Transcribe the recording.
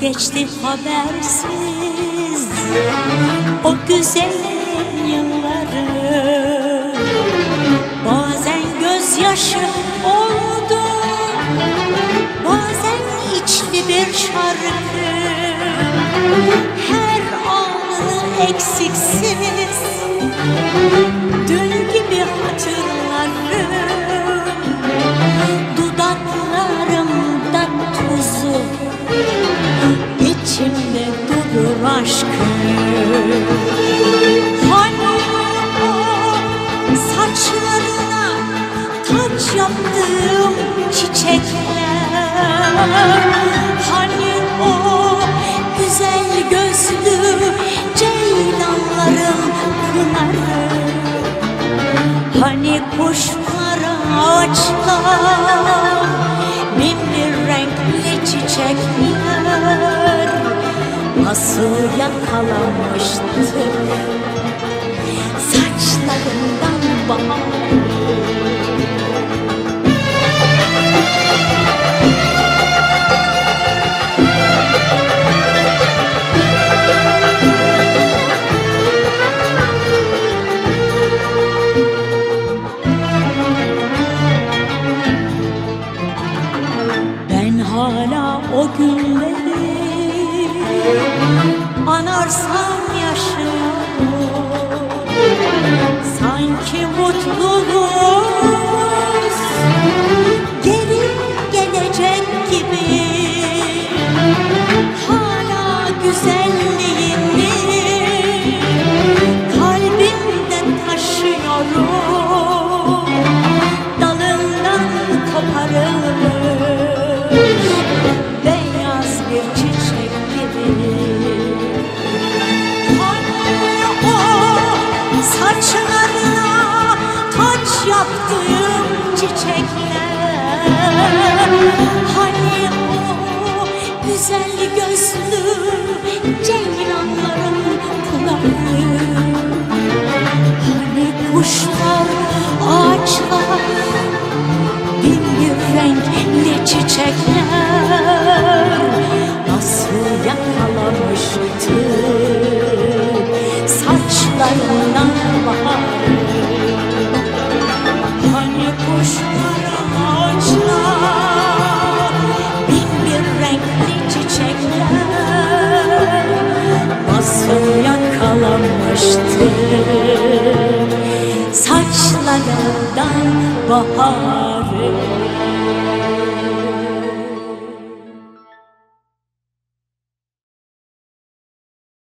geçti habersiz? O güzel yılları. Bazen gözyaşı oldu Bazen içli bir şarkı. Her anını eksiksiz. Dün gibi hatırlarım yaptığım çiçekler. Hani o güzel gözlü ceylanların pınarı. Hani kuşlar ağaçlar Bin bir renkli çiçekler Nasıl yakalamıştı? Saçlarından Ben hala o günleri anarsam yaşıyorum Sanki mutluluğumuz saçlarına taç yaptığım çiçekler, hani o güzel gözlü ceylanların pınarı. Hani kuşlar, saçlarından bahar Hani kuşlar, ağaçlar, bin bir renkli çiçekler Nasıl yakalamıştı saçlarından baharı